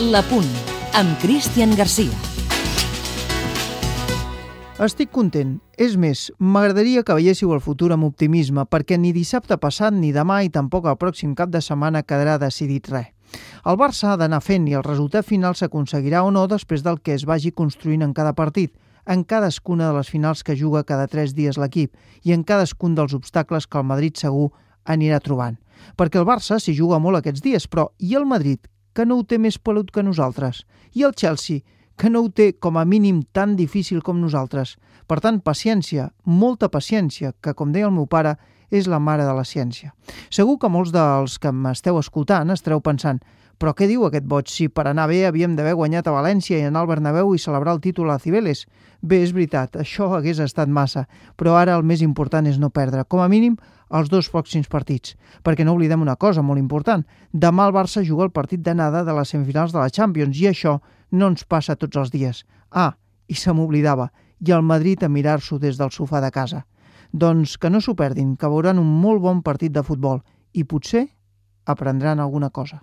La Punt, amb Cristian Garcia. Estic content. És més, m'agradaria que veiéssiu el futur amb optimisme, perquè ni dissabte passat ni demà i tampoc el pròxim cap de setmana quedarà decidit res. El Barça ha d'anar fent i el resultat final s'aconseguirà o no després del que es vagi construint en cada partit, en cadascuna de les finals que juga cada tres dies l'equip i en cadascun dels obstacles que el Madrid segur anirà trobant. Perquè el Barça s'hi juga molt aquests dies, però i el Madrid, que no ho té més pelut que nosaltres? I el Chelsea, que no ho té com a mínim tan difícil com nosaltres? Per tant, paciència, molta paciència, que, com deia el meu pare, és la mare de la ciència. Segur que molts dels que m'esteu escoltant estareu pensant però què diu aquest boig si per anar bé havíem d'haver guanyat a València i anar al Bernabéu i celebrar el títol a Cibeles? Bé, és veritat, això hagués estat massa, però ara el més important és no perdre, com a mínim, els dos pròxims partits. Perquè no oblidem una cosa molt important. Demà el Barça juga el partit d'anada de les semifinals de la Champions i això no ens passa tots els dies. Ah, i se m'oblidava, i el Madrid a mirar-s'ho des del sofà de casa. Doncs que no s'ho perdin, que veuran un molt bon partit de futbol i potser aprendran alguna cosa.